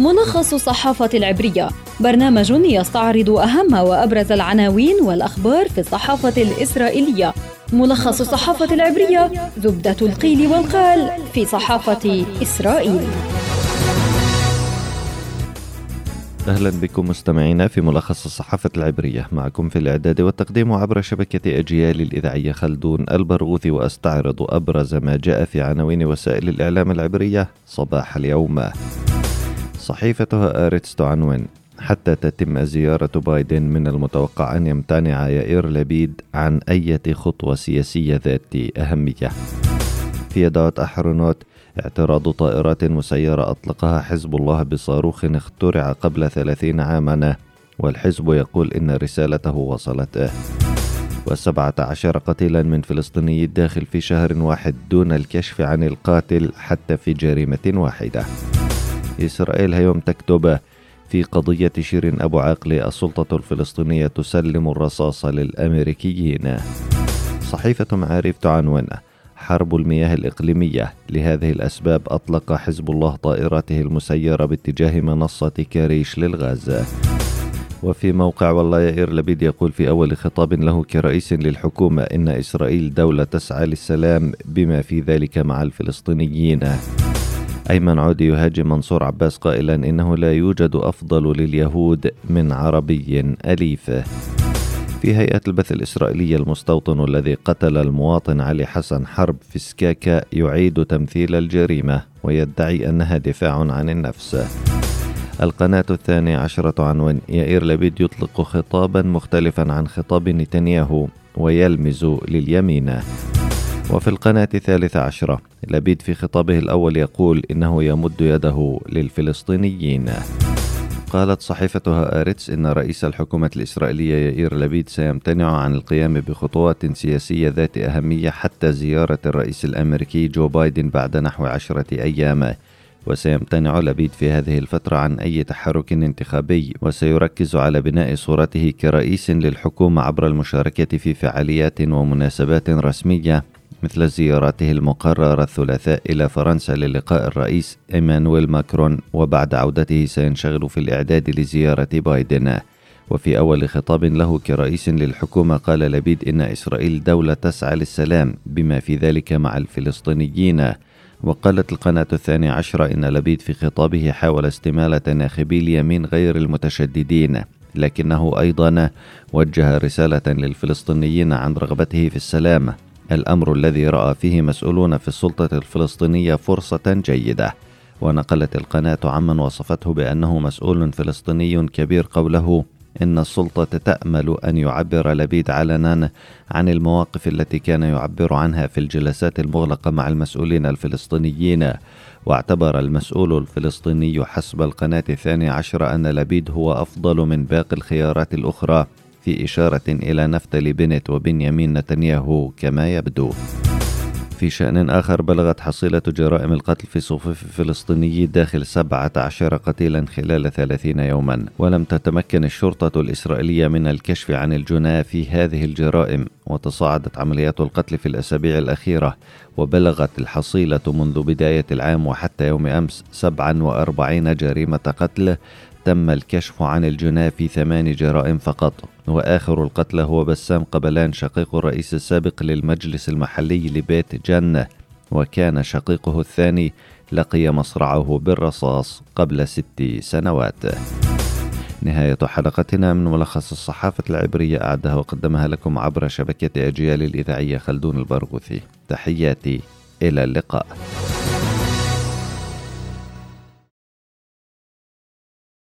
ملخص الصحافة العبرية. برنامج يستعرض أهم وأبرز العناوين والأخبار في الصحافة الإسرائيلية. ملخص الصحافة العبرية زبدة القيل والقال في صحافة إسرائيل. أهلا بكم مستمعينا في ملخص الصحافة العبرية. معكم في الإعداد والتقديم عبر شبكة أجيال الإذاعية خلدون البرغوثي وأستعرض أبرز ما جاء في عناوين وسائل الإعلام العبرية صباح اليوم. صحيفتها آرتس تعنون حتى تتم زيارة بايدن من المتوقع أن يمتنع يائير لبيد عن أي خطوة سياسية ذات أهمية. في يدعوت أحرنوت اعتراض طائرات مسيرة أطلقها حزب الله بصاروخ اخترع قبل ثلاثين عاما والحزب يقول إن رسالته وصلته وسبعة عشر قتيلا من فلسطيني الداخل في شهر واحد دون الكشف عن القاتل حتى في جريمة واحدة. إسرائيل هيوم تكتب في قضية شيرين أبو عاقلة السلطة الفلسطينية تسلم الرصاص للأمريكيين. صحيفة معارف تعنون حرب المياه الإقليمية. لهذه الأسباب أطلق حزب الله طائراته المسيرة باتجاه منصة كاريش للغاز. وفي موقع والله يائر لبيد يقول في أول خطاب له كرئيس للحكومة إن إسرائيل دولة تسعى للسلام بما في ذلك مع الفلسطينيين. أيمن عودي يهاجم منصور عباس قائلا إنه لا يوجد أفضل لليهود من عربي أليف. في هيئة البث الإسرائيلية المستوطن الذي قتل المواطن علي حسن حرب في سكاكا يعيد تمثيل الجريمة ويدعي أنها دفاع عن النفس. القناة الثانية عشرة عنوان يائير لبيد يطلق خطابا مختلفا عن خطاب نتنياهو ويلمز لليمين. وفي القناة الثالثة عشرة لبيد في خطابه الأول يقول إنه يمد يده للفلسطينيين. قالت صحيفة هآرتس إن رئيس الحكومة الإسرائيلية يائير لبيد سيمتنع عن القيام بخطوات سياسية ذات أهمية حتى زيارة الرئيس الأمريكي جو بايدن بعد نحو عشرة أيام. وسيمتنع لبيد في هذه الفترة عن أي تحرك انتخابي وسيركز على بناء صورته كرئيس للحكومة عبر المشاركة في فعاليات ومناسبات رسمية. مثل زيارته المقررة الثلاثاء إلى فرنسا للقاء الرئيس إيمانويل ماكرون وبعد عودته سينشغل في الإعداد لزيارة بايدن. وفي أول خطاب له كرئيس للحكومة قال لبيد إن إسرائيل دولة تسعى للسلام بما في ذلك مع الفلسطينيين. وقالت القناة الثانية عشرة إن لبيد في خطابه حاول استمالة ناخبي اليمين غير المتشددين لكنه أيضا وجه رسالة للفلسطينيين عن رغبته في السلام. الأمر الذي رأى فيه مسؤولون في السلطة الفلسطينية فرصة جيدة. ونقلت القناة عمن وصفته بأنه مسؤول فلسطيني كبير قوله إن السلطة تأمل أن يعبر لبيد علنا عن المواقف التي كان يعبر عنها في الجلسات المغلقة مع المسؤولين الفلسطينيين واعتبر المسؤول الفلسطيني حسب القناة الثانية عشر أن لبيد هو أفضل من باقي الخيارات الأخرى. في إشارة إلى نفتلي بنت وبنيامين نتنياهو كما يبدو. في شأن آخر بلغت حصيلة جرائم القتل في صفوف الفلسطيني داخل 17 قتيلا خلال 30 يوما ولم تتمكن الشرطة الإسرائيلية من الكشف عن الجناة في هذه الجرائم وتصاعدت عمليات القتل في الأسابيع الأخيرة وبلغت الحصيلة منذ بداية العام وحتى يوم أمس 47 جريمة قتل تم الكشف عن الجناة في ثمان جرائم فقط وآخر القتلى هو بسام قبلان شقيق الرئيس السابق للمجلس المحلي لبيت جنة وكان شقيقه الثاني لقي مصرعه بالرصاص قبل ست سنوات. نهاية حلقتنا من ملخص الصحافة العبرية أعدها وقدمها لكم عبر شبكة أجيال الإذاعية خلدون البرغوثي. تحياتي إلى اللقاء.